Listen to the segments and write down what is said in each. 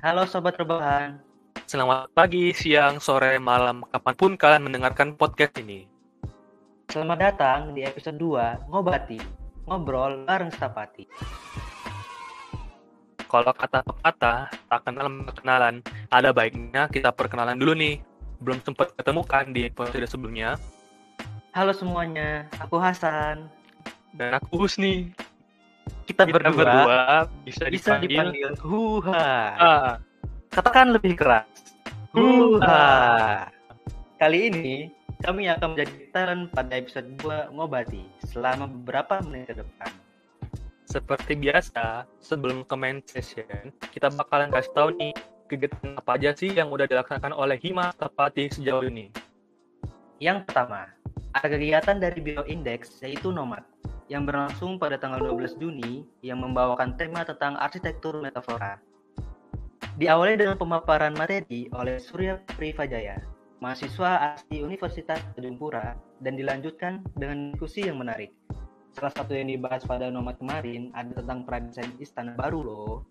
Halo Sobat Rebahan. Selamat pagi, siang, sore, malam, kapan pun kalian mendengarkan podcast ini. Selamat datang di episode 2 Ngobati, Ngobrol bareng Stapati. Kalau kata pepatah, tak kenal kenalan, ada baiknya kita perkenalan dulu nih. Belum sempat ketemu kan di episode sebelumnya. Halo semuanya, aku Hasan. Dan aku Husni. Kita, Kita berdua, berdua bisa, bisa dipanggil, dipanggil Huha. Ah, Katakan lebih keras. Huha. Kali ini kami akan menjadi talent pada episode 2 Ngobati selama beberapa menit ke depan. seperti biasa, sebelum ke main session, kita bakalan kasih tahu nih kegiatan apa aja sih yang udah dilaksanakan oleh Hima Tepati sejauh ini. Yang pertama, ada kegiatan dari Biro Index yaitu Nomad yang berlangsung pada tanggal 12 Juni yang membawakan tema tentang arsitektur metafora. Diawali dengan pemaparan materi oleh Surya Privajaya, mahasiswa asli Universitas Tanjung Pura dan dilanjutkan dengan diskusi yang menarik. Salah satu yang dibahas pada Nomad kemarin ada tentang pradesain istana baru loh.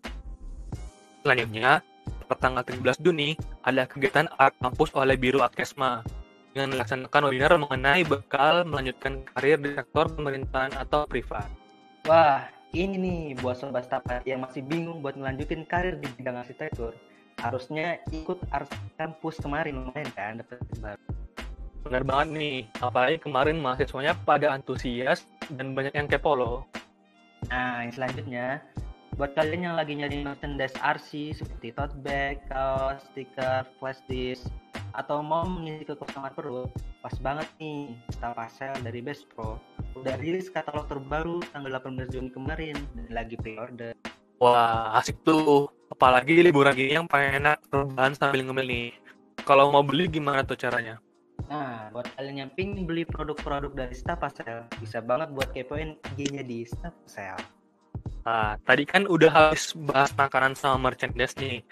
Selanjutnya, pertanggal 13 Juni, ada kegiatan Art Campus oleh Biro Adkesma dengan melaksanakan webinar mengenai bekal melanjutkan karir di sektor pemerintahan atau privat. Wah, ini nih buat sobat stapat yang masih bingung buat ngelanjutin karir di bidang arsitektur. Harusnya ikut art kampus kemarin lumayan kan dapat baru. Benar banget nih, apalagi kemarin mahasiswanya pada antusias dan banyak yang kepo loh. Nah, yang selanjutnya buat kalian yang lagi nyari merchandise RC seperti tote bag, kaos, stiker, flash disk, atau mau mengisi kekosongan perut, pas banget nih Stapasel dari Best Pro udah rilis katalog terbaru tanggal 18 Juni kemarin dan lagi pre-order. Wah, asik tuh. Apalagi liburan gini yang pengen enak rebahan sambil ngemil nih. Kalau mau beli gimana tuh caranya? Nah, buat kalian yang pingin beli produk-produk dari Stapasel, bisa banget buat kepoin IG-nya di Stapasel. Nah, tadi kan udah habis bahas makanan sama merchandise nih.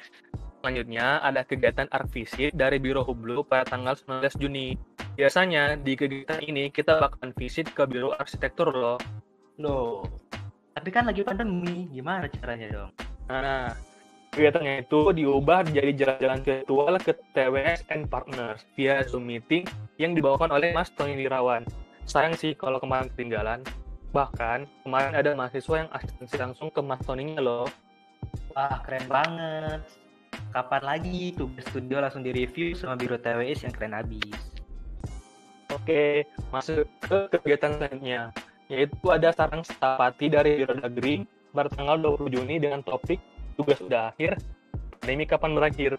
Selanjutnya ada kegiatan art visit dari Biro Hublu pada tanggal 19 Juni. Biasanya di kegiatan ini kita bakalan visit ke Biro Arsitektur loh. Loh, tapi kan lagi pandemi, gimana caranya dong? Nah, kegiatannya itu diubah jadi jalan-jalan virtual ke TWS and Partners via Zoom meeting yang dibawakan oleh Mas Tony Wirawan. Sayang sih kalau kemarin ketinggalan. Bahkan kemarin ada mahasiswa yang asistensi langsung ke Mas Tony-nya loh. Wah, keren banget. Kapan lagi tugas studio langsung direview sama Biro TWS yang keren abis? Oke, masuk ke kegiatan selanjutnya, yaitu ada sarang stapati dari Biro Dagri pada tanggal 20 Juni dengan topik tugas sudah akhir, pandemi kapan berakhir,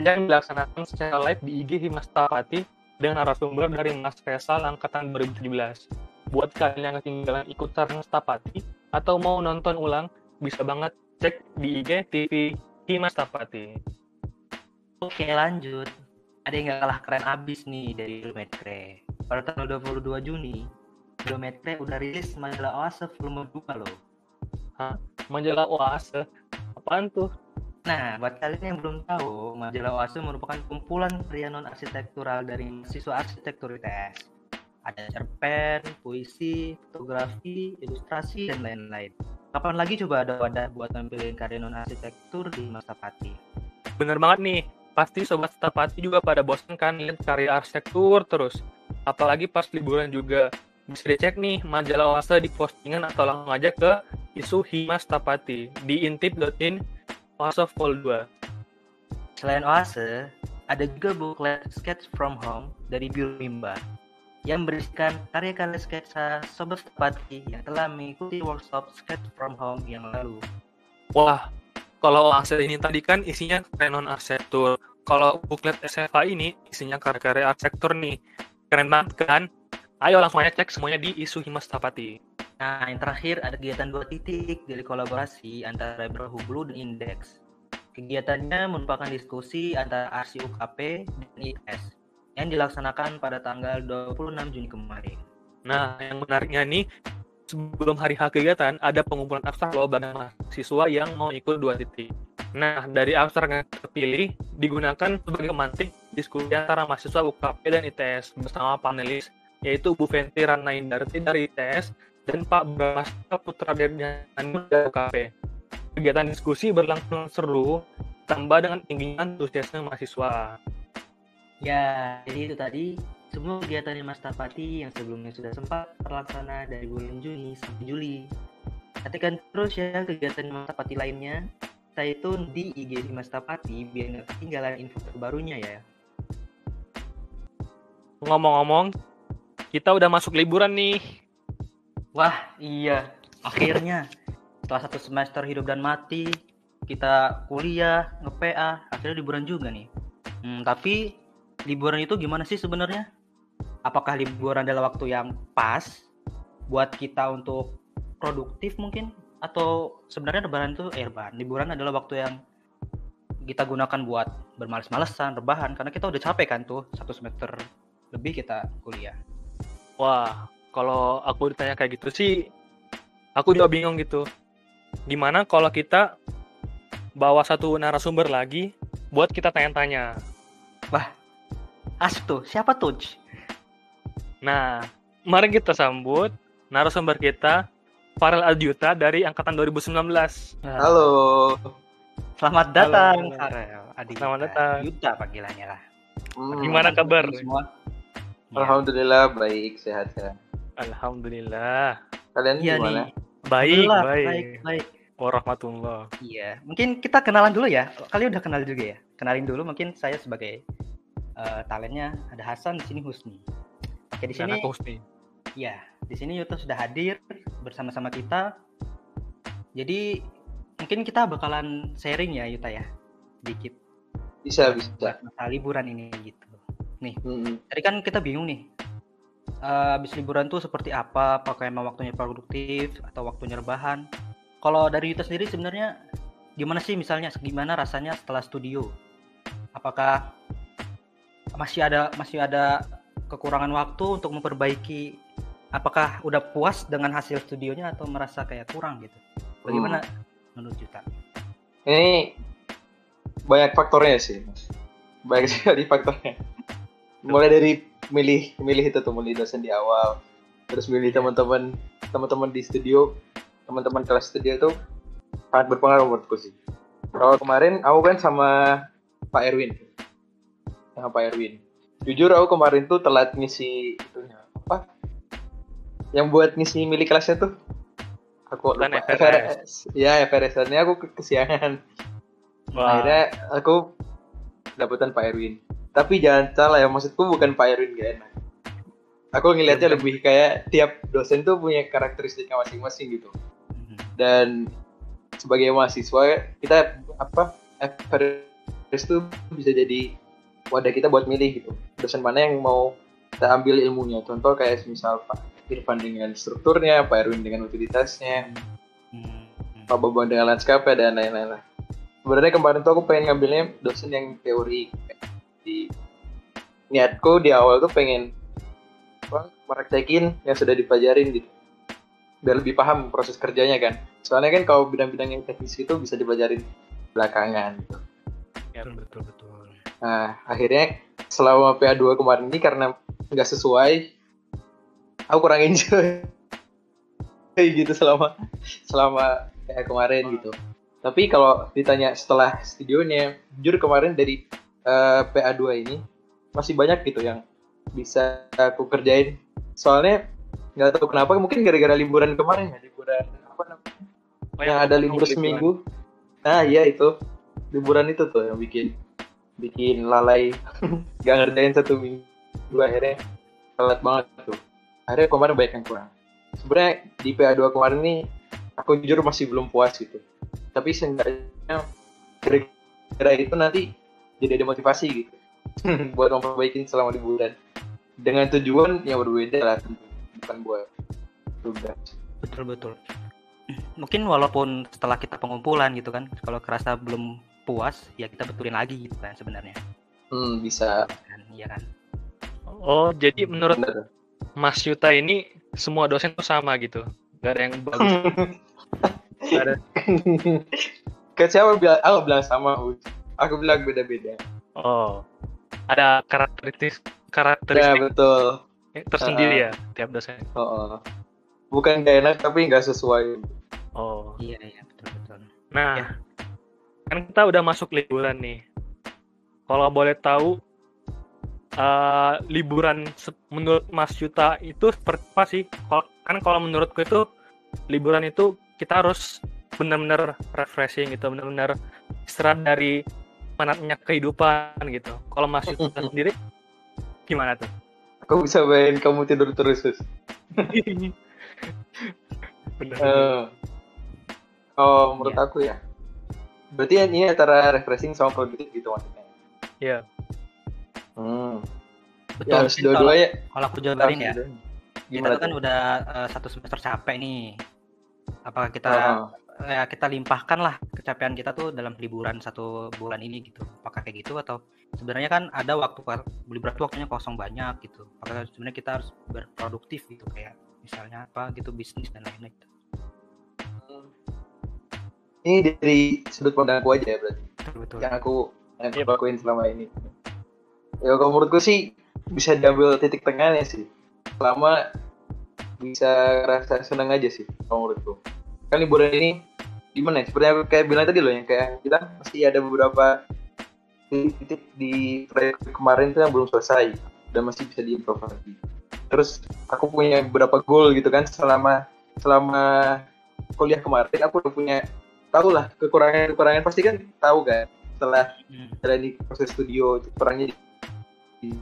yang dilaksanakan secara live di IG Himas Stapati dengan narasumber dari Mas Faisal Angkatan 2017. Buat kalian yang ketinggalan ikut sarang Stapati atau mau nonton ulang, bisa banget cek di IG TV Himas Stapati. Oke, lanjut. Ada yang gak kalah keren abis nih dari Biometre. Pada tanggal 22 Juni, Biometre udah rilis majalah Oase volume 2 loh. Majalah Oase, apaan tuh? Nah, buat kalian yang belum tahu, majalah Oase merupakan kumpulan pria non arsitektural dari mahasiswa arsitektur ITS. Ada cerpen, puisi, fotografi, ilustrasi, dan lain-lain. Kapan lagi coba ada wadah buat tampilin karya non arsitektur di masa pati? Bener banget nih, pasti sobat Stapati juga pada bosan kan lihat karya arsitektur terus. Apalagi pas liburan juga. Bisa dicek nih majalah Oase di postingan atau langsung aja ke isu Himas Stapati di intip.in Oase Vol 2. Selain Oase, ada juga booklet Sketch from Home dari Biro Mimba yang berisikan karya-karya sketsa Sobat Stapati yang telah mengikuti workshop Sketch from Home yang lalu. Wah, kalau Oase ini tadi kan isinya non arsitektur. Kalau buklet SFA ini isinya karya-karya arsitektur nih. Keren banget kan? Ayo langsung aja cek semuanya di isu Himas Stapati. Nah, yang terakhir ada kegiatan dua titik dari kolaborasi antara Biro Hublu dan Index. Kegiatannya merupakan diskusi antara RC UKP dan IS yang dilaksanakan pada tanggal 26 Juni kemarin. Nah, yang menariknya nih, sebelum hari H kegiatan, ada pengumpulan abstrak loh bagi mahasiswa yang mau ikut dua titik. Nah, dari abstrak yang terpilih digunakan sebagai pemantik diskusi antara mahasiswa UKP dan ITS bersama panelis yaitu Bu Fenty Rana Indarti dari ITS dan Pak Brahmastra Putra dari UKP. Kegiatan diskusi berlangsung seru ditambah dengan tingginya antusiasme mahasiswa. Ya, jadi itu tadi semua kegiatan di Mas Tapati yang sebelumnya sudah sempat terlaksana dari bulan Juni sampai Juli. Nantikan terus ya kegiatan Mas Tapati lainnya. Saya itu di IG di Mas Tapati biar nggak ketinggalan info terbarunya ya. Ngomong-ngomong, kita udah masuk liburan nih. Wah, iya. Akhirnya setelah satu semester hidup dan mati, kita kuliah, nge-PA, akhirnya liburan juga nih. Hmm, tapi liburan itu gimana sih sebenarnya? Apakah liburan adalah waktu yang pas buat kita untuk produktif mungkin? Atau sebenarnya lebaran itu eh lebaran, liburan adalah waktu yang kita gunakan buat bermalas-malesan, rebahan karena kita udah capek kan tuh satu semester lebih kita kuliah. Wah, kalau aku ditanya kayak gitu sih, aku juga bingung gitu. Gimana kalau kita bawa satu narasumber lagi buat kita tanya-tanya? Asik tuh, siapa tuh? Nah, mari kita sambut narasumber kita, Farel Aljuta dari angkatan 2019. Halo. Selamat datang, Halo. Farel. Adi Selamat datang. Yuta panggilannya lah. Hmm, Gimana kabar? Semua. Ya. Alhamdulillah baik sehat sehat. Alhamdulillah. Kalian Iya gimana? nih. Baik, baik. baik, baik. Warahmatullah. Iya, mungkin kita kenalan dulu ya. Kalian udah kenal juga ya. Kenalin dulu mungkin saya sebagai eh, talentnya ada Hasan di sini Husni. Oke di sini, Husni. ya di sini Yuta sudah hadir bersama-sama kita. Jadi mungkin kita bakalan sharing ya Yuta ya, dikit Bisa bisa. buat masalah liburan ini gitu. Hmm, Tadi kan kita bingung nih. eh, habis liburan tuh seperti apa? Apakah emang waktunya produktif atau waktunya rebahan? Kalau dari Yuta sendiri sebenarnya gimana sih misalnya gimana rasanya setelah studio? Apakah masih ada masih ada kekurangan waktu untuk memperbaiki apakah udah puas dengan hasil studionya atau merasa kayak kurang gitu? Bagaimana menurut Yuta? Ini banyak faktornya sih. Banyak sekali faktornya. Mulai dari milih milih itu tuh milih dosen di awal, terus milih teman-teman teman-teman di studio, teman-teman kelas studio tuh sangat berpengaruh menurutku sih. Kalau kemarin aku kan sama Pak Erwin, sama Pak Erwin. Jujur aku kemarin tuh telat ngisi itunya apa? Yang buat ngisi milih kelasnya tuh aku Bukan lupa. FRS. Ya FRS ini aku ke- kesiangan. Wah, Akhirnya aku dapetan Pak Erwin. Tapi jangan salah ya, maksudku bukan Pak Erwin gak enak. Aku ngelihatnya lebih kayak tiap dosen tuh punya karakteristiknya masing-masing gitu. Mhm. Dan sebagai mahasiswa kita apa FRS tuh bisa jadi wadah kita buat milih gitu. Dosen mana yang mau kita ambil ilmunya. Contoh kayak misal Pak Irfan dengan strukturnya, Pak Erwin dengan utilitasnya, Hmm. Pak Bambang dengan landscape dan lain-lain lah. Sebenarnya kemarin tuh aku pengen ngambilnya dosen yang teori. Di niatku di awal tuh pengen apa, yang sudah dipelajarin gitu. Biar lebih paham proses kerjanya kan. Soalnya kan kalau bidang-bidang yang teknis itu bisa dipelajarin belakangan gitu. ya, betul betul. Nah, akhirnya selama PA2 kemarin ini karena nggak sesuai, aku kurang enjoy gitu selama selama PA kemarin gitu. Tapi kalau ditanya setelah studionya, jujur kemarin dari eh, PA2 ini masih banyak gitu yang bisa aku kerjain. Soalnya nggak tahu kenapa, mungkin gara-gara liburan kemarin ya, liburan apa namanya? Oh, yang ada libur seminggu. Nah, iya itu. Liburan itu tuh yang bikin bikin lalai. Gak ngerjain satu minggu akhirnya telat banget tuh. Akhirnya kemarin banyak yang kurang. Sebenarnya di PA2 kemarin nih aku jujur masih belum puas gitu. Tapi seenggaknya kira-kira itu nanti jadi ada motivasi gitu. Buat memperbaiki selama liburan dengan tujuan yang berbeda lah bukan buat tugas Betul betul. Mungkin walaupun setelah kita pengumpulan gitu kan, kalau kerasa belum puas, ya kita betulin lagi gitu kan sebenarnya. hmm bisa Kan, iya kan? Oh, jadi menurut bener Mas Yuta ini semua dosen tuh sama gitu. Gak ada yang bagus. Gak ada. ke siapa bilang aku bilang sama aku bilang beda-beda Oh, ada karakteristik ya karakteristik betul tersendiri ya tiap dosen. oh, oh. bukan gak enak tapi nggak sesuai Oh, Iya iya betul betul. nah Ya. Kan kita udah masuk liburan nih. Kalau boleh tahu eh, liburan menurut Mas Yuta itu seperti apa sih? Kalau kan kalau menurutku itu liburan itu kita harus benar-benar refreshing gitu, benar-benar istirahat dari penatnya kehidupan gitu. Kalau Mas Yuta sendiri gimana tuh? Aku bisa bayangin kamu tidur terus. Sus. Bener. Eh, oh, menurut Iya. aku ya. Berarti ini antara refreshing sama produktif gitu maksudnya. Iya. Hmm. Betul. Ya harus dua-duanya. kalau aku jabarin ya, kita Gimana tuh kan udah eh, satu semester capek nih. Apakah kita Ah, ya kita limpahkan lah kecapean kita tuh dalam liburan satu bulan ini gitu. Apakah kayak gitu atau sebenarnya kan ada waktu liburan tuh waktunya kosong banyak gitu. Apakah sebenarnya kita harus berproduktif gitu kayak misalnya apa gitu bisnis dan lain-lain. Gitu. Ini dari sudut pandangku aja ya berarti. Betul. Yang aku yang Iya. aku lakuin selama ini. Ya kalau menurutku sih bisa diambil titik tengahnya sih. Selama bisa rasa senang aja sih kalau menurutku. Kan liburan ini gimana ya? Seperti yang aku kayak bilang tadi loh yang kayak kita masih ada beberapa titik di proyek kemarin tuh yang belum selesai dan masih bisa diimprove lagi. Terus aku punya beberapa goal gitu kan selama selama kuliah kemarin aku udah punya tahu lah kekurangan kekurangan pasti kan tahu kan setelah Hmm. jalani proses studio kurangnya di,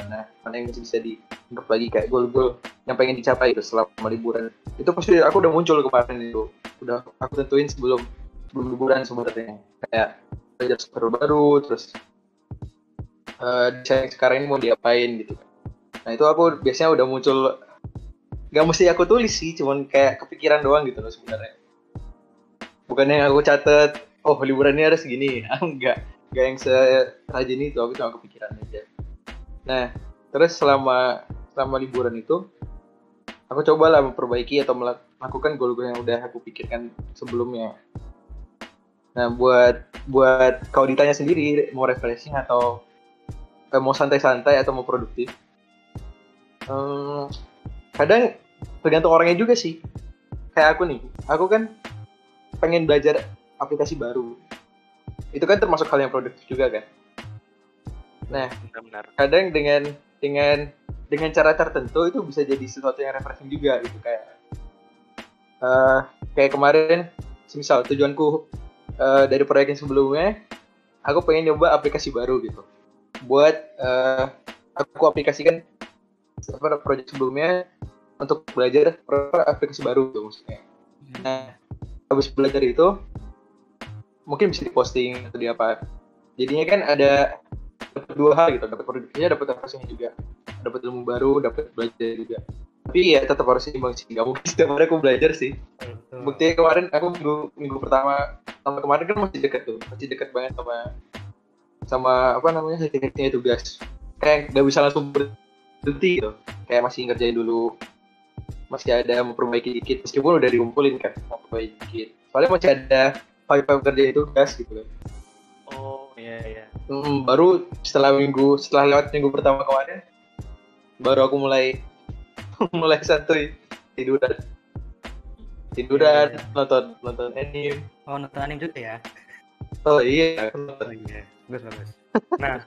mana mana yang masih bisa dianggap lagi kayak goal-goal yang pengen dicapai itu selama liburan. Itu pasti aku udah muncul kemarin itu. Udah aku tentuin sebelum sebelum liburan sebenarnya. Kayak belajar software baru terus eh desain sekarang ini mau diapain gitu. Nah itu aku biasanya udah muncul nggak mesti aku tulis sih cuman kayak kepikiran doang gitu loh sebenarnya bukannya yang aku catet oh liburan ini harus gini enggak. Enggak yang serajin itu aku cuma kepikiran aja. Nah terus selama selama liburan itu aku cobalah memperbaiki atau melak- melakukan goal-goal yang udah aku pikirkan sebelumnya. Nah buat buat kau ditanya sendiri mau refreshing atau eh, mau santai-santai atau mau produktif Hmm, kadang tergantung orangnya juga sih. Kayak aku nih aku kan pengen belajar aplikasi baru. Itu kan termasuk hal yang produktif juga kan? Nah Benar-benar. kadang dengan dengan dengan cara tertentu itu bisa jadi sesuatu yang refreshing juga gitu kayak eh kayak kemarin misal tujuanku eh, dari proyek yang sebelumnya aku pengen nyoba aplikasi baru gitu. Buat eh, aku aplikasikan apa proyek sebelumnya untuk belajar aplikasi baru gitu maksudnya. Nah habis belajar itu mungkin bisa diposting atau di apa. Jadinya kan ada dapat dua hal gitu dapat produktifnya dapat refreshingnya juga. Dapat ilmu baru dapat belajar juga. Tapi ya tetap harus seimbang sih nggak mungkin setiap hari aku belajar sih. Betul. buktinya kemarin aku minggu minggu pertama sama kemarin kan masih dekat tuh masih dekat banget sama sama apa namanya hasilnya tugas. Kayak nggak bisa langsung berhenti gitu. Kayak masih ngerjain dulu masih ada memperbaiki dikit meskipun udah dikumpulin kan memperbaiki dikit soalnya masih ada file-file kerjain tugas gitu kan Oh iya iya. Hmm, baru setelah minggu setelah lewat minggu pertama kemarin baru aku mulai mulai santuy tiduran tiduran Iya, iya. nonton nonton anime Oh nonton anime juga ya? oh iya aku nonton Oh iya. Bagus bagus. Nah,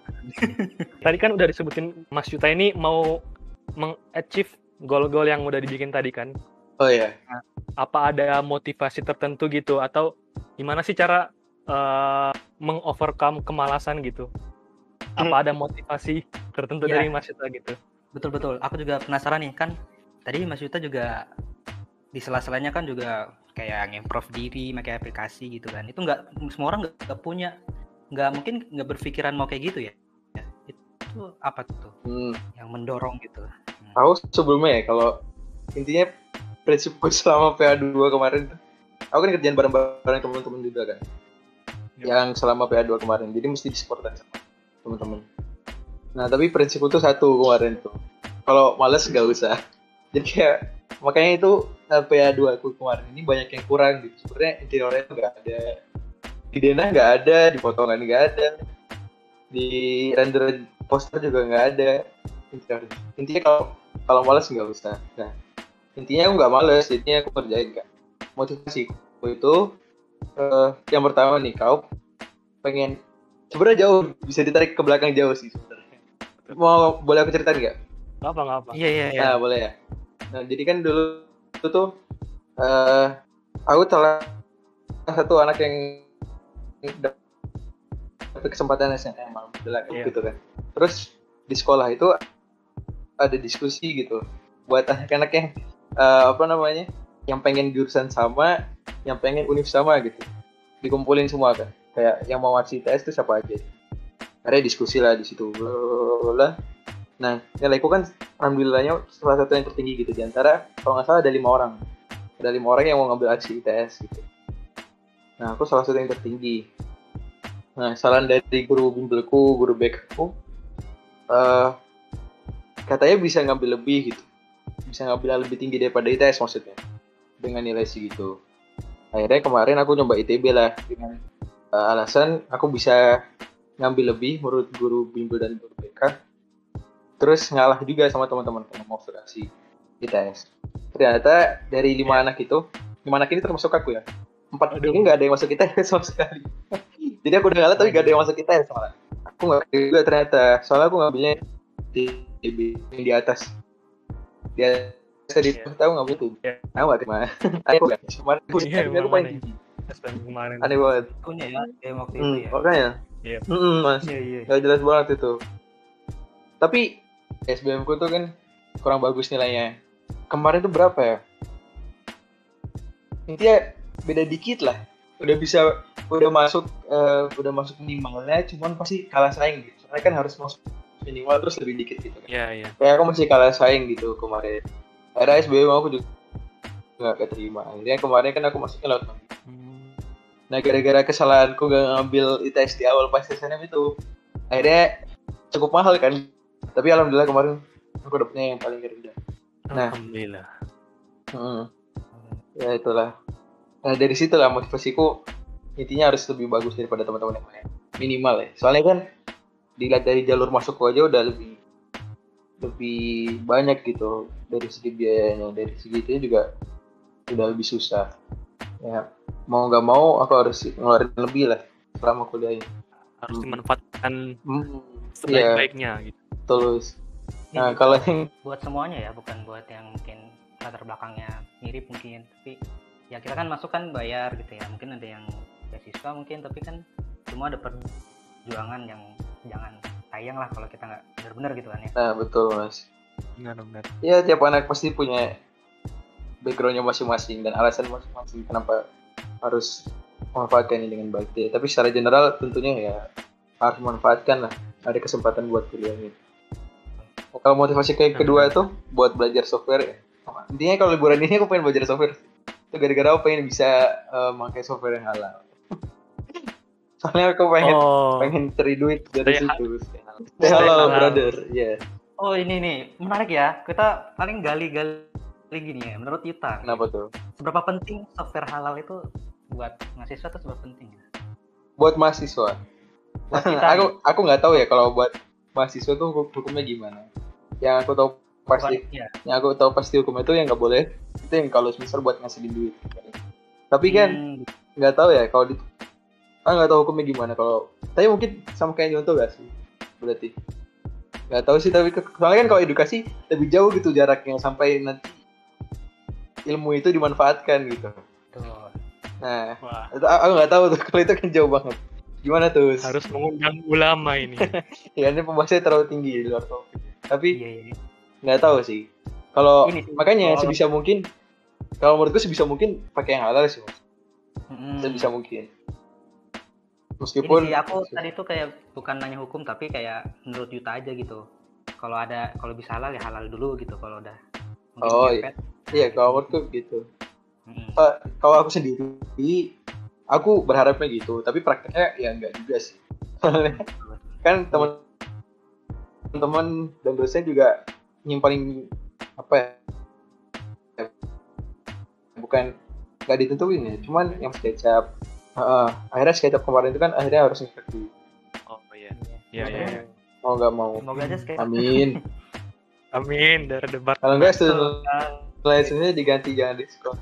tadi kan udah disebutin Mas Yuta ini mau meng-achieve goal-goal yang udah dibikin tadi kan. oh iya Apa ada motivasi tertentu gitu atau gimana sih cara eh, meng-overcome kemalasan gitu? Apa ada motivasi tertentu Ya. dari Mas Yuta gitu? Betul betul. Aku juga penasaran nih kan. Tadi Mas Yuta juga di sela-selanya kan juga kayak nge-improve diri, pakai aplikasi gitu kan. Itu nggak semua orang nggak punya, nggak mungkin nggak berpikiran mau kayak gitu ya. Ya, Itu apa tuh hmm. yang mendorong gitu? Tahu sebelumnya ya kalau intinya prinsipku selama PA2 kemarin tuh, aku kan kerjaan bareng-bareng teman-teman juga kan. Yang selama PA2 kemarin jadi mesti disupport sama teman-teman nah tapi prinsipku tuh satu kemarin tuh. Kalau males gak usah. Jadi kayak makanya itu eh, PA2 aku kemarin ini banyak yang kurang gitu. Sebenarnya interiornya tuh gak ada. Di denah nggak ada di potongan nggak ada. Di render poster juga nggak ada. Interior intinya kalau kalau males nggak usah nah intinya aku nggak males intinya aku kerjain kan motivasiku itu eh, yang pertama nih kau pengen sebenarnya jauh bisa ditarik ke belakang jauh sih sebenarnya mau boleh aku ceritain nggak Nggak apa nggak apa. Iya iya iya. Nah, boleh ya. Nah, jadi kan dulu itu tuh eh aku salah satu anak yang dapat kesempatan SNM alhamdulillah Iya. gitu kan. Terus di sekolah itu ada diskusi gitu buat anak-anak yang eh, apa namanya? yang pengen jurusan sama, yang pengen univ sama gitu. Dikumpulin semua kan. Kayak yang mau masih tes itu siapa aja. Akhirnya diskusi lah di situ. Lah. Nah, nilaiku kan alhamdulillahnya salah satu yang tertinggi gitu di antara kalau nggak salah ada lima orang ada lima orang yang mau ngambil aksi ITS gitu nah aku salah satu yang tertinggi nah saran dari guru bimbelku guru BK-ku eh katanya bisa ngambil lebih gitu bisa ngambil lebih tinggi daripada ITS maksudnya dengan nilai segitu akhirnya kemarin aku nyoba ITB lah dengan eh, alasan aku bisa ngambil lebih menurut guru bimbel dan guru BK terus ngalah juga sama teman-teman aksi ITS. Ternyata dari lima anak itu, lima anak ini termasuk aku ya. Empat Aduh. ini nggak ada yang masuk ITS sama sekali. Jadi aku udah ngalah tapi nggak ada yang masuk ITS malah. Aku nggak juga ternyata. Soalnya aku ngambilnya di, di, yang di atas. Di atas tadi Iya. tahu nggak betul. Iya. Aku nggak terima. Aku nggak. Cuman aku Iya, aku emang paling tinggi. Kemarin. Aneh banget. Punya ya game waktu itu Hmm, ya. makanya. Iya. Mm-mm, mas. Iya iya. Gak jelas banget itu. Tapi SBM ku tuh kan kurang bagus nilainya. Kemarin tuh berapa ya? Intinya beda dikit lah. Udah bisa udah masuk eh, udah masuk minimalnya cuman pasti kalah saing gitu. Soalnya kan harus masuk minimal terus lebih dikit gitu kan. Iya iya. Kayak aku masih kalah saing gitu kemarin. Akhirnya SBM aku juga nggak keterima. Akhirnya kemarin kan aku masuknya lewat mandiri. Hmm. Nah gara-gara kesalahanku gak ngambil ITS di awal pas SNM itu Akhirnya cukup mahal kan Tapi alhamdulillah kemarin aku dapetnya yang paling rendah Nah. Alhamdulillah. Hmm. Ya itulah Nah dari situ lah motivasiku Intinya harus lebih bagus daripada teman-teman yang lain Minimal ya Soalnya kan Dilihat dari jalur masukku aja udah lebih Lebih banyak gitu Dari segi biayanya Dari segi itu juga Udah lebih susah Ya mau nggak mau aku harus ngeluarin lebih lah selama kuliah ini. Harus dimanfaatkan Hmm, sebaik-baiknya gitu. terus. Nah Ini kalau yang buat semuanya ya, bukan buat yang mungkin latar belakangnya mirip mungkin, tapi ya kita kan masuk kan bayar gitu ya. Mungkin ada yang beasiswa mungkin, tapi kan semua ada perjuangan yang jangan sayang lah kalau kita nggak benar-benar gitu kan ya. nah betul mas. Benar benar. Ya tiap anak pasti punya backgroundnya masing-masing dan alasan masing-masing kenapa harus memanfaatkan ini dengan baik. Ya, tapi secara general tentunya ya harus memanfaatkan lah. Ada kesempatan buat kuliah ini. Kalau motivasi kayak kedua itu buat belajar software ya. Intinya kalau liburan ini aku pengen belajar software. Itu gara-gara aku pengen bisa eh, pakai software yang halal. Soalnya aku pengen Oh. pengen cari duit dari Stay situ. Stay Stay halal, brother. Iya. Oh ini nih menarik ya. Kita paling gali-gali gini ya. Menurut kita, Kenapa tuh? seberapa penting software halal itu buat mahasiswa itu seberapa penting? ya? Buat mahasiswa. Buat kita aku aku nggak tahu ya kalau buat mahasiswa tuh hukum- hukumnya gimana. Yang aku tahu pasti, Bukan- ya. yang aku tahu pasti hukum itu yang nggak boleh. Itu yang kalau misal buat ngasilin duit. Tapi kan Hmm, nggak tahu ya kalau di ah nggak tahu hukumnya gimana. Kalau tapi mungkin sama kayak contoh gak sih? Berarti. Nggak tahu sih tapi soalnya kan kalau edukasi lebih jauh gitu jaraknya sampai nanti ilmu itu dimanfaatkan gitu. Tuh. nah Wah, itu, aku nggak tahu tuh kalau itu kan jauh banget. Gimana tuh? Harus mengundang ulama ini. ya ini pembahasannya terlalu tinggi di luar topik. Tapi Iya, iya. nggak tahu sih. Kalau makanya sebisa mungkin kalau menurutku sebisa mungkin pakai yang halal sih mas. Mm-mm. sebisa mungkin Ini meskipun sih aku tadi tuh kayak bukan nanya hukum tapi kayak menurut Yuta aja gitu. Kalau ada kalau bisa halal ya halal dulu gitu kalau udah mungkin Oh, kepet. iya kalau menurutku gitu Mm-mm. Eh, kalau aku sendiri aku berharapnya gitu tapi prakteknya ya enggak juga sih kan teman teman dan dosen juga yang paling apa ya bukan nggak ditentuin ya cuman yang SketchUp Heeh, akhirnya SketchUp kemarin itu kan akhirnya harus dulu Oh iya. Iya iya. iya. mau nggak mau Semoga aja sekali. amin Amin dari debat. kalau enggak student license-nya diganti jangan diskon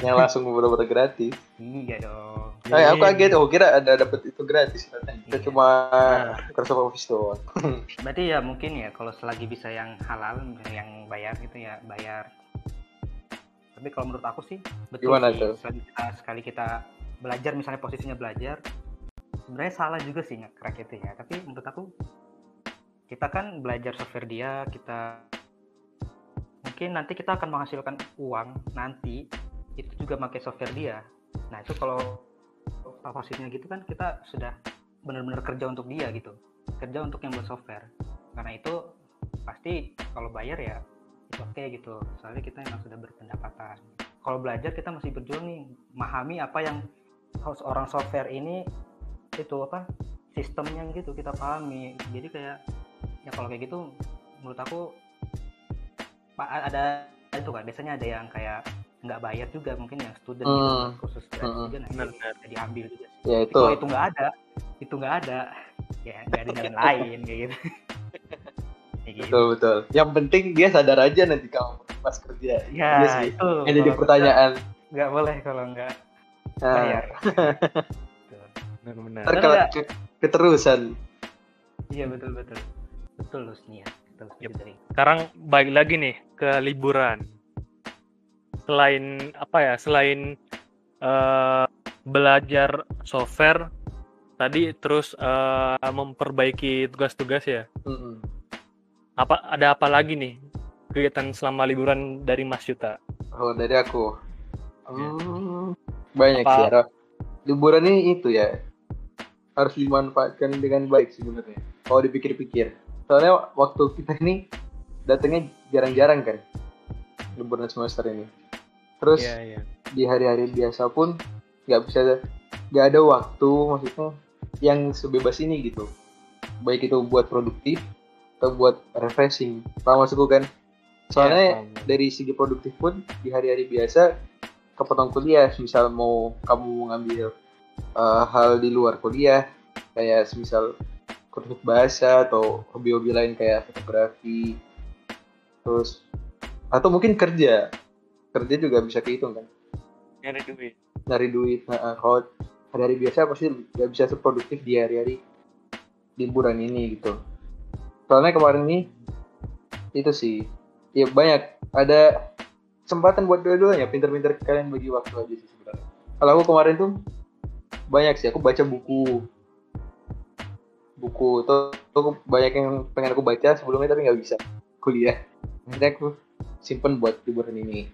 yang langsung bener-bener gratis. Iya dong. Eh, aku kaget, aku kira ada dapat itu gratis. Kita Iya. cuma Nah. Microsoft Office doang. Berarti ya mungkin ya kalau selagi bisa yang halal, yang bayar gitu ya bayar. Tapi kalau menurut aku sih betul Gimana sih. Selagi kita, sekali kita belajar misalnya posisinya belajar, sebenarnya salah juga sih nge-crack itu ya. Tapi menurut aku kita kan belajar software dia, kita mungkin nanti kita akan menghasilkan uang nanti itu juga pakai software dia. Nah itu kalau posisinya gitu kan kita sudah benar-benar kerja untuk dia gitu kerja untuk yang buat software karena itu pasti kalau bayar ya itu oke gitu soalnya kita emang sudah berpendapatan kalau belajar kita masih berjuang nih memahami apa yang orang software ini itu apa sistemnya gitu kita pahami jadi kayak ya kalau kayak gitu menurut aku pak ada itu kan biasanya ada yang kayak nggak bayar juga mungkin yang student gitu Hmm. khusus gratis Hmm. juga nah itu bisa diambil juga sih Ya Tapi itu. kalau itu nggak ada itu nggak ada ya nggak ada jalan lain kayak gitu gitu. Betul betul. Yang penting dia sadar aja nanti kamu pas kerja. ya Iya sih. itu Yang jadi pertanyaan. nggak- boleh kalau nggak bayar Betul. Benar-benar. ntar Bener kalau nggak? ke- keterusan. iya betul betul betul nih ya betul Yep. dari Sekarang balik lagi nih ke liburan. Selain apa ya? Selain eh, belajar software tadi terus eh, memperbaiki tugas-tugas ya. Mm-mm. Apa ada apa lagi nih kegiatan selama liburan dari Mas Yuta? Oh dari aku. Hmm, banyak Apa? sih. Liburan ini itu ya harus dimanfaatkan dengan baik sebenarnya. Kalau dipikir-pikir. Soalnya waktu kita ini datangnya jarang-jarang kan. Liburan semester ini. Terus Iya, iya. di hari-hari biasa pun nggak bisa nggak ada waktu maksudnya yang sebebas ini gitu baik itu buat produktif atau buat refreshing paham maksudku kan soalnya Iya, paham. dari segi produktif pun di hari-hari biasa kepotong kuliah misal mau kamu ngambil uh, hal di luar kuliah kayak misal kursus bahasa atau hobi-hobi lain kayak fotografi terus atau mungkin kerja. Kerja juga bisa kehitung kan? Nyari duit. nyari duit nah, kalau hari-hari biasa pasti nggak bisa seproduktif di hari-hari liburan ini gitu. Soalnya kemarin ini itu sih. Ya banyak. Ada kesempatan buat dua-duanya pinter-pinter kalian bagi waktu aja sih sebenarnya. Kalau aku kemarin tuh banyak sih aku baca buku. Buku tuh, tuh banyak yang pengen aku baca sebelumnya tapi nggak bisa kuliah. Jadi aku simpen buat liburan ini.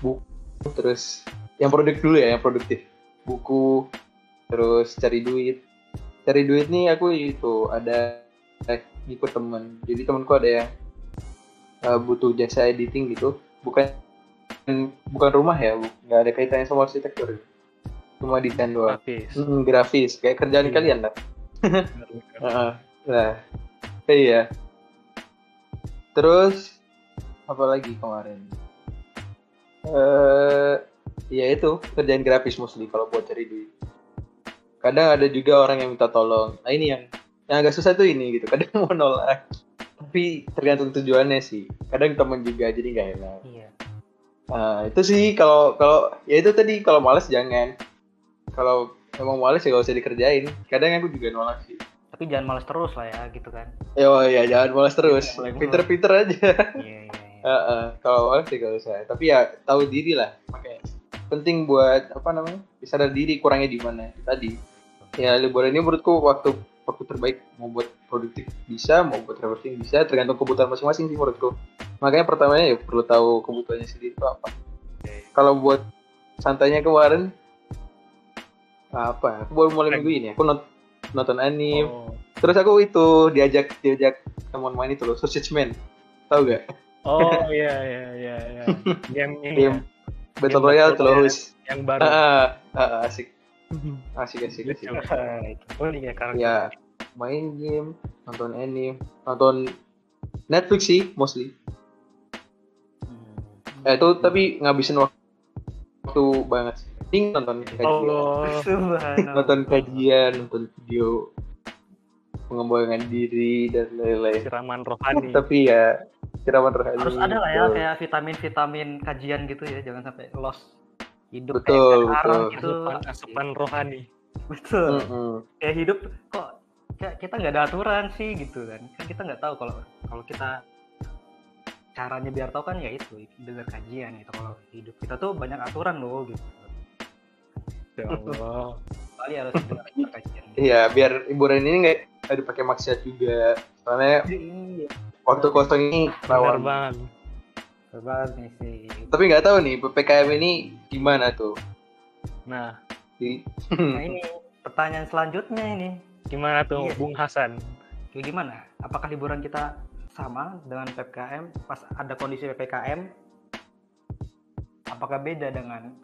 Buku terus yang produktif dulu ya yang produktif. Buku terus cari duit. Cari duit nih aku itu ada eh, ikut temen. Jadi temanku ada yang eh, butuh jasa editing gitu. Bukan bukan rumah ya nggak ada kaitannya sama arsitektur cuma desain doang. Grafis. Mm, grafis. Kayak kerjaan Iya. kalian lah nah iya. Terus apa lagi kemarin? Eh ya itu kerjaan grafis mostly kalau buat cari duit. Kadang ada juga orang yang minta tolong. Nah ini yang yang agak susah tuh ini gitu. Kadang mau nolak. Tapi tergantung tujuannya sih. Kadang temen juga jadi nggak enak. Iya nah itu sih kalau kalau ya itu tadi kalau males jangan kalau emang males ya gak usah dikerjain kadang aku juga nolak sih tapi jangan malas terus lah ya gitu kan Ya, oh iya, jangan malas terus. Iya, Pinter-pinter aja. iya iya iya. Heeh, kalau malas sih gak usah. Tapi ya tahu diri lah. Makanya penting buat apa namanya? Sadar diri kurangnya di mana. Tadi. Ya liburan ini menurutku waktu waktu terbaik mau buat produktif bisa, mau buat refreshing bisa, tergantung kebutuhan masing-masing sih menurutku. Makanya pertamanya ya perlu tahu kebutuhannya sendiri itu apa. Kalau buat santainya kemarin apa? Aku baru mulai minggu ini. Aku not- nonton anime, Oh. Terus aku itu diajak diajak teman main itu loh, Sausage Man. Tahu gak? Oh iya iya iya iya. Game ini Game ya, Battle Royale. Hus. yang baru. Ah, ah, ah, asik. Asik asik asik. Oh iya karakter. Ya, main game, nonton anime, nonton Netflix sih mostly. Hmm. Eh, itu tapi ngabisin waktu, waktu banget sih. Ting nonton kajian, Allah. Subhanallah. nonton kajian, nonton video pengembangan diri dan lain-lain. Siraman rohani. Tapi ya siraman rohani. harus ada lah ya betul. kayak vitamin-vitamin kajian gitu ya jangan sampai lost hidup Betul, kayak betul. gitu asupan, asupan rohani betul Mm-mm. kayak hidup kok kayak kita nggak ada aturan sih gitu kan. Kan kita nggak tahu kalau kalau kita caranya biar tahu kan ya itu dengar kajian gitu. Kalau hidup kita tuh banyak aturan loh gitu. Ya Allah. Kali harus dengar kajian Iya, biar hiburan ini nggak dipakai maksiat juga. Soalnya iya. waktu kosong ini rawan. banget. Banget nih sih. Tapi nggak tahu nih ppkm ini gimana tuh. nah. Di- nah ini pertanyaan selanjutnya ini gimana tuh Iya. Bung Hasan kayak gimana apakah liburan kita sama dengan ppkm pas ada kondisi ppkm apakah beda dengan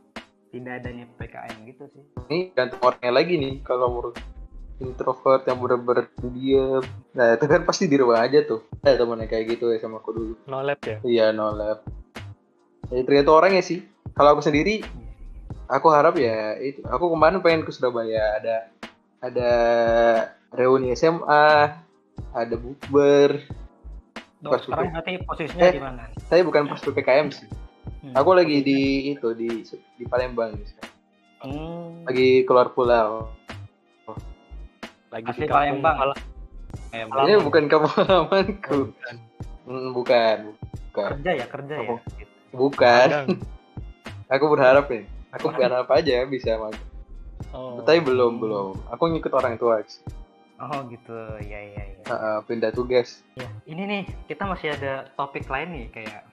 tidak adanya ppkm gitu sih ini gantung orangnya lagi nih kalau menurut introvert yang bener-bener diam. Nah itu kan pasti di rumah aja tuh. Ada temennya kayak gitu ya sama aku dulu. no lab ya Iya no lab. Ya, tergantung orangnya sih. Kalau aku sendiri, aku harap ya itu. Aku kemarin pengen ke Surabaya. Ada ada reuni SMA, ada bukber. Pas sekarang berarti posisinya Eh. di mana Saya bukan pas ppkm sih. Hmm. Aku lagi di itu di di Palembang. sekarang. Hmm. Lagi keluar pulau. lagi Asli di Palembang. Eh, Halaman. Ini bukan kamu halamanku. bukan. Hmm, bukan. Bukan. kerja ya kerja ya Oh. gitu. Bukan. Aku berharap nih. Aku berharap aja bisa mas. Oh. Tapi belum belum. Aku ngikut orang tua. sih. oh gitu ya ya ya Ah, ah, pindah tugas. Ya, ini nih kita masih ada topik lain nih kayak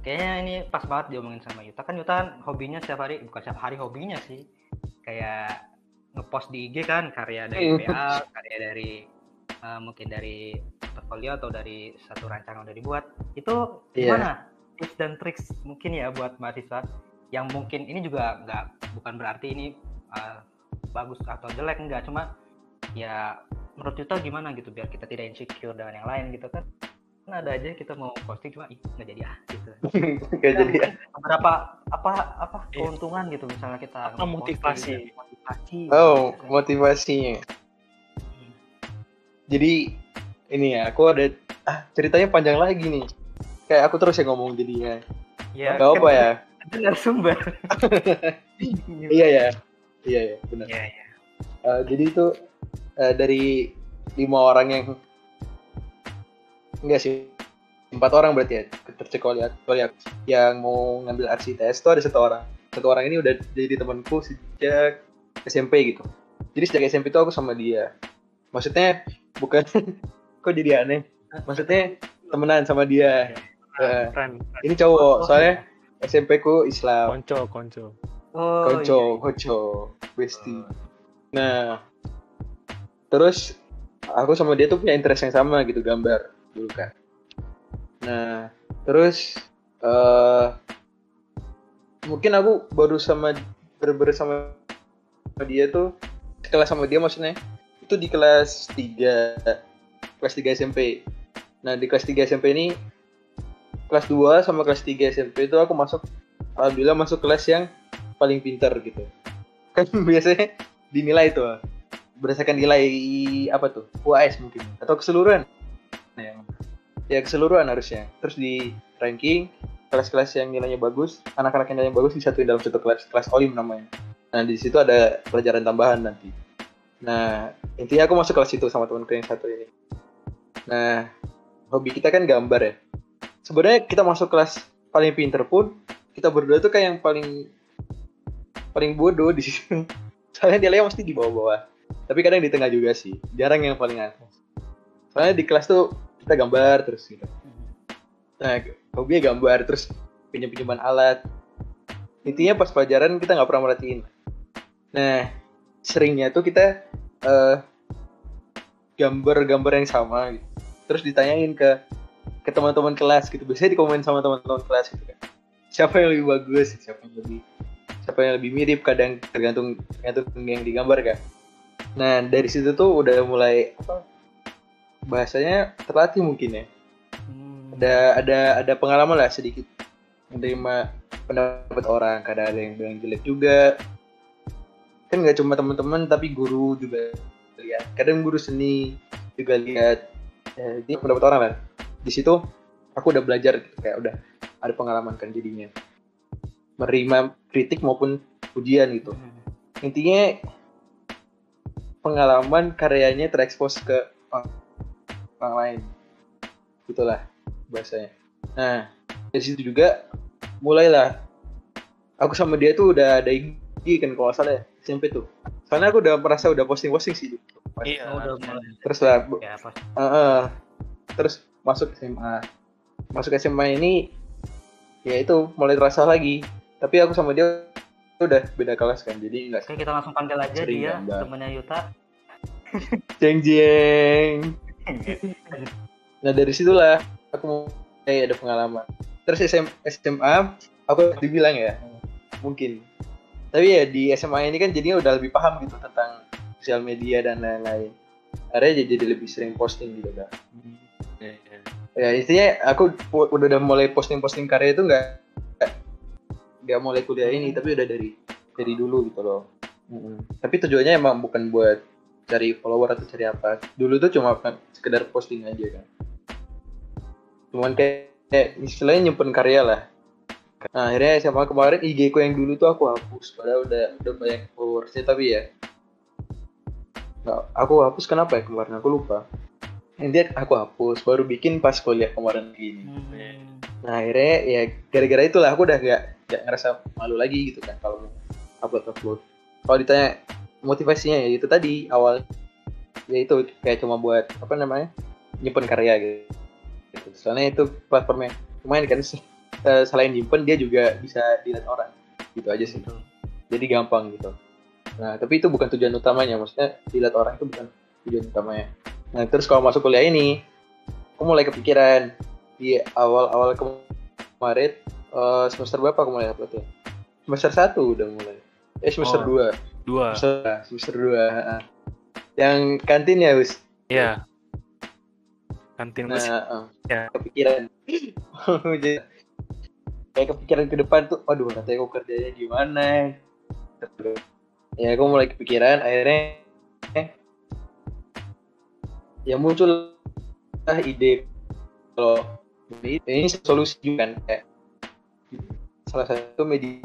kayaknya ini pas banget diomongin sama Yuta kan Yuta kan hobinya setiap hari bukan setiap hari hobinya sih kayak ngepost di IG kan karya dari PA karya dari eh, mungkin dari portfolio atau dari satu rancangan udah dibuat itu Iya. gimana tips dan triks mungkin ya buat mahasiswa yang mungkin ini juga nggak bukan berarti ini bagus atau jelek enggak cuma ya menurut Yuta gimana gitu biar kita tidak insecure dengan yang lain gitu kan kan ada aja kita mau posting cuma ih nggak jadi ah gitu Gak jadi ya. beberapa apa apa Iya. keuntungan gitu misalnya kita Apa motivasi? dan motivasi Oh, gitu. motivasinya. Jadi ini ya, aku ada ah ceritanya panjang lagi nih. Kayak aku terus yang ngomong jadinya. ya Gak apa ya? kan sumber Iya ya. Iya ya, benar. iya iya. Eh, jadi itu eh, dari lima orang yang enggak sih empat orang berarti ya tercek oleh oleh aku. yang mau ngambil RCTS itu ada satu orang. Satu orang ini udah jadi temanku sejak SMP gitu. Jadi sejak SMP itu aku sama dia. Maksudnya bukan kok jadi aneh? Maksudnya temenan sama dia. Friend, ini cowok soalnya SMP ku Islam. Konco, konco. Oh Konco, iya. konco, bestie. Nah, terus aku sama dia tuh punya interest yang sama gitu gambar dulu kan. Nah, terus eh mungkin aku baru sama ber sama dia tuh kelas sama dia maksudnya itu di kelas 3 kelas 3 SMP. Nah, di kelas 3 SMP ini kelas 2 sama kelas 3 SMP itu aku masuk alhamdulillah masuk kelas yang paling pintar gitu. Kan biasanya dinilai tuh berdasarkan nilai apa tuh? UAS mungkin. Atau keseluruhan. Yang ya keseluruhan harusnya. Terus di ranking kelas-kelas yang nilainya bagus anak-anak yang nilainya bagus disatuin dalam satu kelas kelas olim namanya. Nah di situ ada pelajaran tambahan nanti. Nah intinya aku masuk kelas itu sama temanku yang satu ini. Nah hobi kita kan gambar ya. Sebenarnya kita masuk kelas paling pinter pun kita berdua tuh kayak yang paling paling bodoh di situ. Soalnya nilainya mesti di bawah-bawah. Tapi kadang di tengah juga sih. Jarang yang paling atas. Soalnya di kelas tuh kita gambar terus gitu. Nah hobinya gambar terus pinjam pinjaman alat. Intinya pas pelajaran kita nggak pernah merhatiin. Nah seringnya tuh kita eh, gambar-gambar yang sama gitu. terus ditanyain ke ke teman-teman kelas gitu. Biasanya dikomen sama teman-teman kelas gitu kan. Siapa yang lebih bagus? Siapa yang lebih siapa yang lebih mirip kadang tergantung tergantung yang digambar kan. Nah dari situ tuh udah mulai apa bahasanya terlatih mungkin ya. Hmm. ada ada ada pengalaman lah sedikit menerima pendapat orang kadang ada yang bilang jelek juga. Kan nggak cuma teman-teman tapi guru juga lihat. Kadang guru seni juga lihat. Ya, ini pendapat orang lah di situ aku udah belajar gitu kayak udah ada pengalaman kan jadinya menerima kritik maupun pujian gitu Hmm. intinya pengalaman karyanya terekspos ke orang, orang lain gitulah bahasanya nah dari situ juga mulailah aku sama dia tuh udah ada IG kan kalau salah ya SMP tuh soalnya aku udah merasa udah posting posting sih gitu. Iya. Oh, udah mulai. terus lah bu- Ya, uh, uh, terus masuk SMA masuk SMA ini ya itu mulai terasa lagi tapi aku sama dia udah beda kelas kan jadi nggak Oke, kita langsung panggil aja Sering dia, gambar. temannya Yuta. jeng jeng nah dari situlah aku mulai ada pengalaman terus SM, SMA aku dibilang ya mungkin tapi ya di SMA ini kan jadinya udah lebih paham gitu tentang sosial media dan lain-lain akhirnya jadi, jadi lebih sering posting gitu kan Iya, iya. ya intinya aku udah, udah mulai posting-posting karya itu nggak nggak- mulai kuliah ini tapi udah dari dari dulu gitu loh. Mm-mm. tapi tujuannya emang bukan buat cari follower atau cari apa. Dulu tuh cuma sekedar posting aja kan. Cuman kayak, kayak istilahnya nyimpen karya lah. Nah akhirnya SMA kemarin IG ku yang dulu tuh aku hapus. Padahal udah udah banyak followersnya tapi ya nggak aku hapus kenapa ya kemarin aku lupa. Intinya aku hapus baru bikin pas kuliah kemarin gini. Hmm. Nah akhirnya ya gara-gara itulah aku udah gak, gak ngerasa malu lagi gitu kan kalau upload upload. Kalau ditanya motivasinya ya itu tadi awal ya itu kayak cuma buat apa namanya nyimpen karya gitu. gitu. Soalnya itu platformnya lumayan kan eh, selain nyimpen dia juga bisa dilihat orang gitu aja sih. Betul. Jadi gampang gitu. Nah tapi itu bukan tujuan utamanya maksudnya dilihat orang itu bukan tujuan utamanya. Nah terus kalau masuk kuliah ini aku mulai kepikiran di awal-awal ke- kemarin eh, semester berapa aku mulai upload ya? Semester satu udah mulai. Eh semester Oh. dua, Dua. semester, semester dua. ha-ha. Yang kantin ya, Us. Iya. Kantin Nah, eh, Ya. kepikiran. Kayak kepikiran ke depan tuh, aduh nanti aku kerjanya gimana? Ya aku mulai kepikiran, akhirnya eh, ya muncul lah ide kalau ini, ini solusi juga kan kayak salah satu media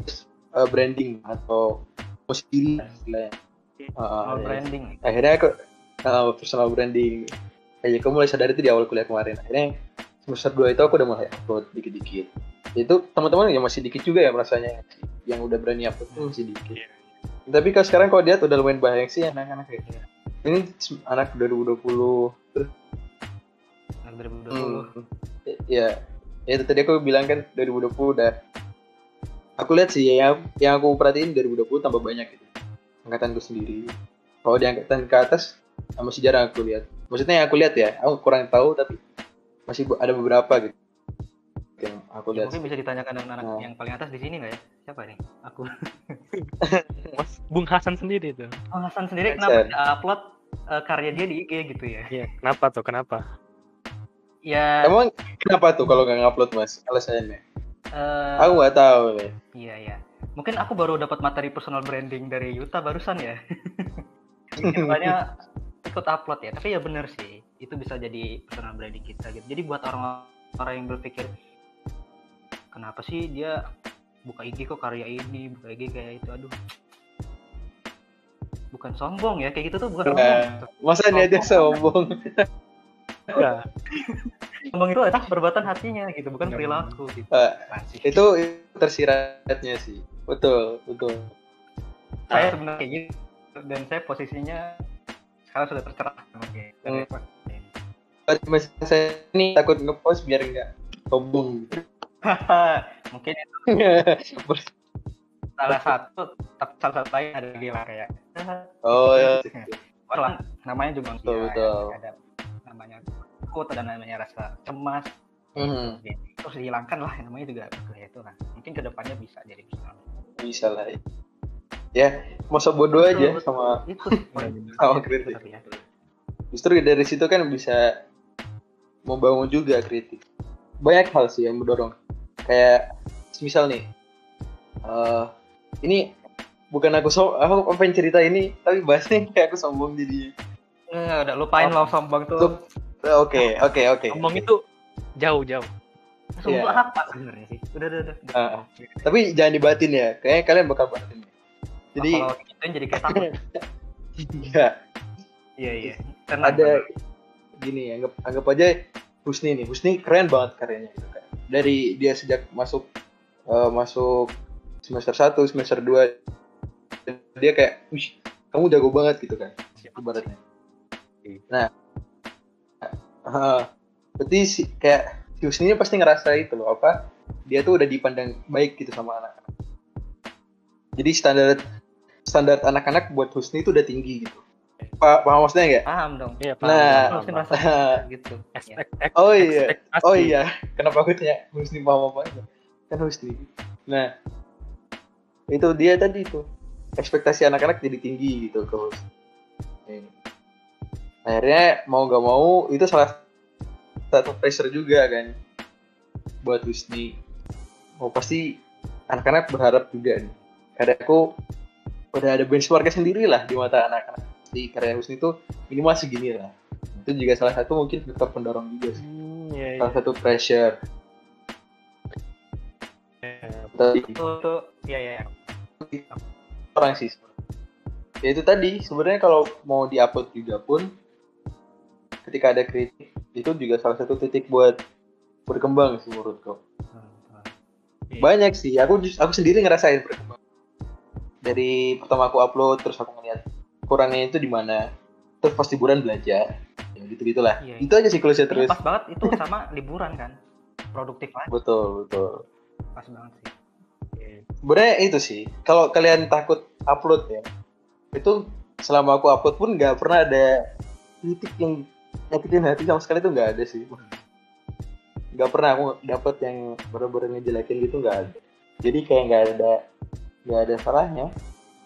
eh, branding atau promosi diri istilahnya. Ah, Personal ya. branding. akhirnya aku uh, personal branding kayak aku mulai sadar itu di awal kuliah kemarin akhirnya semester 2 itu aku udah mulai upload dikit-dikit itu teman-teman ya masih dikit juga ya merasanya yang udah berani upload tuh masih dikit Iya. tapi kalau sekarang kalau lihat udah lumayan banyak sih anak-anak kayak gitu. ini anak 2020 terus Nah, 2020. hmm, ya ya itu tadi aku bilang kan 2020 udah aku lihat sih ya yang aku perhatiin 2020 tambah banyak gitu angkatanku sendiri kalau di angkatan ke atas masih jarang aku lihat maksudnya yang aku lihat ya aku kurang tahu tapi masih ada beberapa gitu yang aku Ya, lihat mungkin bisa ditanyakan dengan anak Oh. yang paling atas di sini nggak ya? Siapa nih? Aku. Mas Bung Hasan sendiri tuh. Oh, Hasan sendiri Hasan. kenapa dia upload eh, karya dia di IG gitu ya? Iya. Kenapa tuh? Kenapa? Ya, emang kenapa tuh kalau nggak ngupload mas alasannya eh, aku nggak tahu nih iya ya. Mungkin aku baru dapat materi personal branding dari Yuta barusan ya. Makanya ikut upload ya. Tapi ya bener sih, itu bisa jadi personal branding kita gitu. Jadi buat orang-orang yang berpikir kenapa sih dia buka IG kok karya ini, buka IG kayak itu, aduh. Bukan sombong ya, kayak gitu tuh bukan sombong. Nah, masa dia dia sombong Enggak. Sombong itu adalah perbuatan hatinya gitu, bukan perilaku gitu. Sih? itu tersiratnya sih. Betul betul. Saya sebenarnya kayak gitu dan saya posisinya sekarang sudah tercerahkan oke dari Pas saya ini takut ngepost biar nggak sombong mungkin itu. Salah satu tapi salah satu lain ada lagi lah kayak. Oh ya orang namanya juga manusia, Betul, ya. betul. ada namanya takut ada namanya rasa cemas. Hmm, terus dihilangkan lah namanya juga ya itu lah mungkin ke depannya bisa jadi personal bisa lah. Ya masa bodoh aja sama itu sama kritik. Ya. justru dari situ kan bisa membangun juga kritik. Banyak hal sih yang mendorong. Kayak misal nih eh ini bukan aku so aku pengen cerita ini tapi bahasnya kayak aku sombong jadi Eh, udah lupain Oh. lo sombong Tuh. Oke oke oke Ngomong itu jauh-jauh. Semua Iya. hak pak sebenarnya sih. Udah, udah, udah. udah. Ah, tapi jangan dibatin ya. Kayaknya kalian bakal batin. Jadi kalau gituin jadi kayak takut. ya Iya iya. Tenang. ada gini anggap anggap aja Husni nih. Husni keren banget karyanya gitu kan. Dari dia sejak masuk eh, masuk semester 1, semester 2 dia kayak, "Wih, kamu jago banget gitu kan." Ibaratnya. Nah, ah, berarti si, kayak si Husni ini pasti ngerasa itu loh apa? Dia tuh udah dipandang baik gitu sama anak-anak. Jadi standar standar anak-anak buat Husni itu udah tinggi gitu. Pa- paham maksudnya nggak? Paham dong. Iya, Nah, paham, Harus paham, paham. gitu. Expect- ex- Oh iya. ekspektasi. Oh iya, kenapa aku tanya Husni paham apa aja? Kan Husni. Nah, itu dia tadi itu ekspektasi anak-anak jadi tinggi gitu ke Husni. Akhirnya mau gak mau itu salah satu pressure juga kan buat Husni. Oh pasti anak-anak berharap juga nih. Karena aku udah ada benchmarknya sendiri lah di mata anak-anak. Di karya Husni itu minimal segini lah. Itu juga salah satu mungkin faktor pendorong juga sih Hmm, iya, iya. salah satu pressure Iya. tadi Itu ya ya. ya. orang sih ya itu tadi sebenarnya kalau mau diupload juga pun ketika ada kritik itu juga salah satu titik buat berkembang sih menurutku Iya. banyak sih aku aku sendiri ngerasain berkembang dari pertama aku upload terus aku ngeliat kurangnya itu di mana terus pas liburan belajar ya gitu gitulah Iya, itu aja siklusnya terus pas banget itu sama liburan kan. Produktif aja. betul betul Pas banget sih. sebenarnya itu sih kalau kalian takut upload ya itu selama aku upload pun nggak pernah ada titik yang nyakitin hati sama sekali tuh nggak ada sih nggak pernah aku dapet yang bener-bener ngejelekin gitu nggak ada jadi kayak nggak ada nggak ada salahnya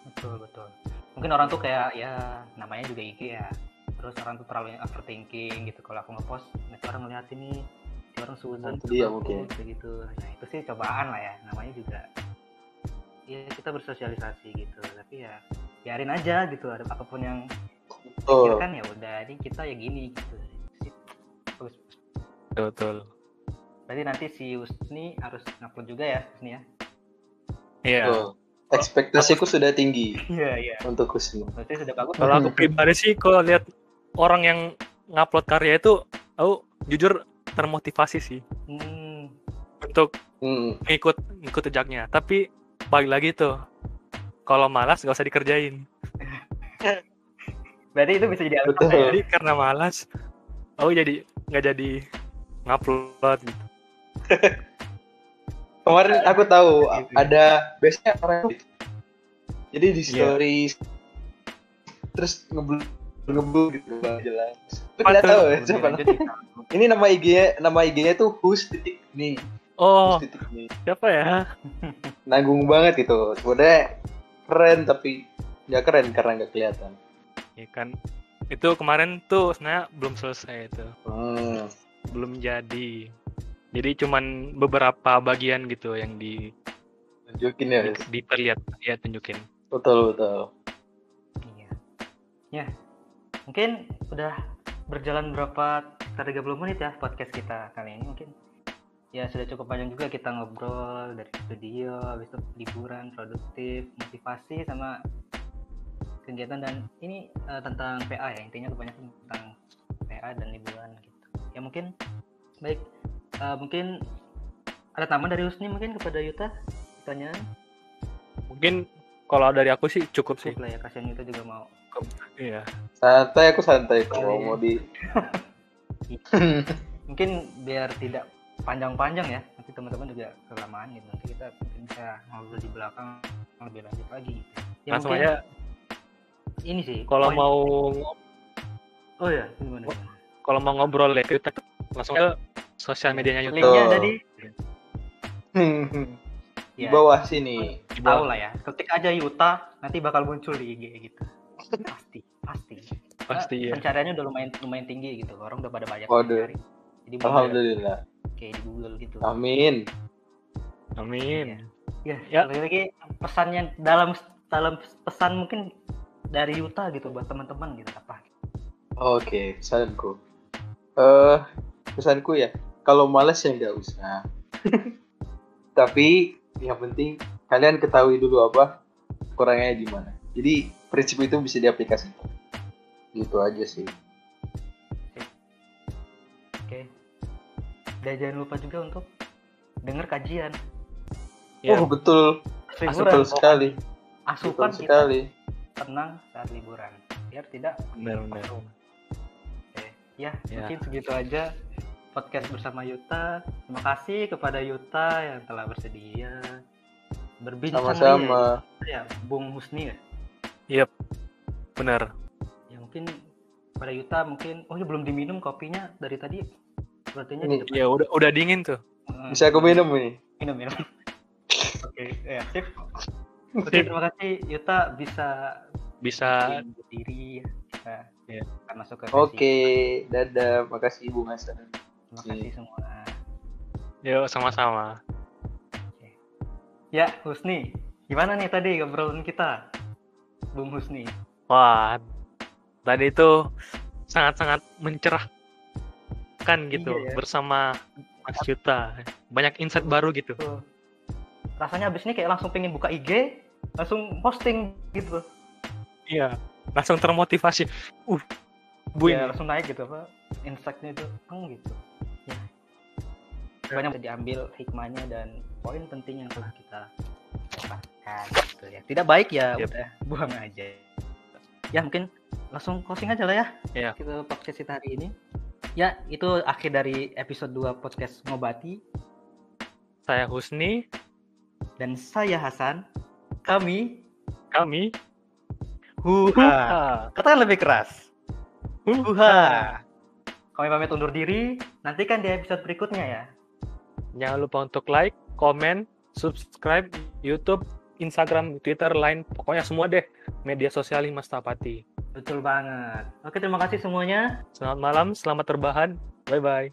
Betul betul. Mungkin orang tuh kayak ya namanya juga IG ya. Terus orang tuh terlalu overthinking gitu. Kalau aku ngepost, nanti orang ngeliat ini, nanti orang suzon Itu dia mungkin. gitu. Nah itu sih cobaan lah ya. Namanya juga ya kita bersosialisasi gitu. Tapi ya biarin aja gitu. Ada apa pun yang betul pikirkan ya udah. Ini kita ya gini gitu. Betul, betul. Berarti nanti si Husni harus ngupload juga ya Husni ya. Iya. betul. ekspektasiku sudah tinggi Iya iya. untuk Husni Berarti sudah bagus. Kalau aku pribadi sih kalau lihat orang yang ngupload karya itu, aku jujur termotivasi sih Hmm. untuk Hmm, ngikut ngikut jejaknya. Tapi balik lagi tuh, kalau malas gak usah dikerjain. Berarti itu bisa jadi alasan Betul. ya. Jadi karena malas, aku jadi nggak jadi ngupload gitu. kemarin aku tahu Gitu. ada biasanya orang gitu. jadi di Iya. story terus ngebul ngebul gitu nggak jelas Lu nggak tahu ya siapa ini nama IG-nya nama IG-nya tuh hus titik nih Oh, hus titik nih siapa ya? nanggung banget gitu sebenarnya keren tapi nggak keren karena nggak kelihatan Ya kan, itu kemarin tuh sebenarnya belum selesai itu, hmm. belum jadi. Jadi cuman beberapa bagian gitu yang di, tunjukin ya di diperlihat, ya tunjukin. betul betul Iya. Ya. Mungkin udah berjalan berapa sekitar 30 menit ya podcast kita kali ini mungkin. Ya sudah cukup panjang juga kita ngobrol dari studio, habis itu liburan, produktif, motivasi sama kegiatan dan ini eh, tentang PA ya intinya kebanyakan tentang PA dan liburan gitu. Ya mungkin baik eh, mungkin ada tambahan dari Husni mungkin kepada Yuta pertanyaan Mungkin kalau dari aku sih cukup sih. cukup lah ya kasihan Yuta juga mau Iya. santai aku santai kalau Iya. mau di mungkin biar tidak panjang-panjang ya nanti teman-teman juga kelamaan gitu nanti kita mungkin bisa ngobrol di belakang lebih lanjut lagi gitu. ya Langsung mungkin aja ini sih kalau poin- mau oh ya gimana, gimana? kalau mau ngobrol ya kita langsung aja sosial medianya YouTube. linknya ada di di ya bawah sini tahu bawah. lah ya ketik aja Yuta nanti bakal muncul di IG gitu pasti pasti Pasti Nah, ya. pencariannya udah lumayan lumayan tinggi gitu orang udah pada banyak Waduh. mencari. jadi alhamdulillah kayak di Google gitu amin Amin. Ya, Ya. lagi lagi pesan yang dalam dalam pesan mungkin dari Yuta gitu buat teman-teman gitu apa? Oke, pesanku. Eh, pesanku ya, kalau males ya nggak usah. Tapi yang penting kalian ketahui dulu apa kurangnya di mana. Jadi prinsip itu bisa diaplikasikan. Gitu aja sih. Oke. Dan jangan lupa juga untuk dengar kajian. Ya, Oh betul, Liburan. betul sekali, Asupan betul kita sekali. Tenang saat liburan. Biar tidak benar-benar. Oke. Ya, Ya. mungkin segitu aja podcast bersama Yuta. Terima kasih kepada Yuta yang telah bersedia berbincang Sama-sama. ya, Bung Husni ya. Yep, benar. Ya mungkin pada Yuta mungkin oh ya belum diminum kopinya dari tadi. Sepertinya Ini. Ya udah udah dingin tuh. Hmm, Bisa aku minum ini. minum minum. Oke, ya sip. Oke, terima kasih Yuta bisa Bisa berdiri ya. Ya. Kita masuk ke Oke, sesi. dadah. Makasih Bung Hasan. Terima kasih semua. yuk sama-sama. Ya, Husni. Gimana nih tadi obrolan kita? Bung Husni. Wah, tadi itu sangat-sangat mencerahkan gitu Iya ya. bersama Mas Yuta. Banyak insight baru gitu. Rasanya abis ini kayak langsung pengen buka IG, langsung posting gitu. Iya, langsung termotivasi. Uh, bu ya, langsung naik gitu apa? Insight-nya itu, hmm, gitu. Ya. Banyak bisa diambil hikmahnya dan poin penting yang telah kita dapatkan gitu ya. Tidak baik ya Yep. udah buang aja. Ya mungkin langsung closing aja lah ya. Iya. Kita podcast kita hari ini. Ya, itu akhir dari episode 2 podcast Ngobati Saya Husni, dan saya Hasan. Kami kami Huha. Katakan lebih keras. Huha. Kami pamit undur diri. Nantikan di episode berikutnya ya. Jangan lupa untuk like, komen, subscribe YouTube, Instagram, Twitter, Line, pokoknya semua deh media sosial Mas Tapati. Betul banget. Oke, terima kasih semuanya. Selamat malam, selamat terbahan. Bye bye.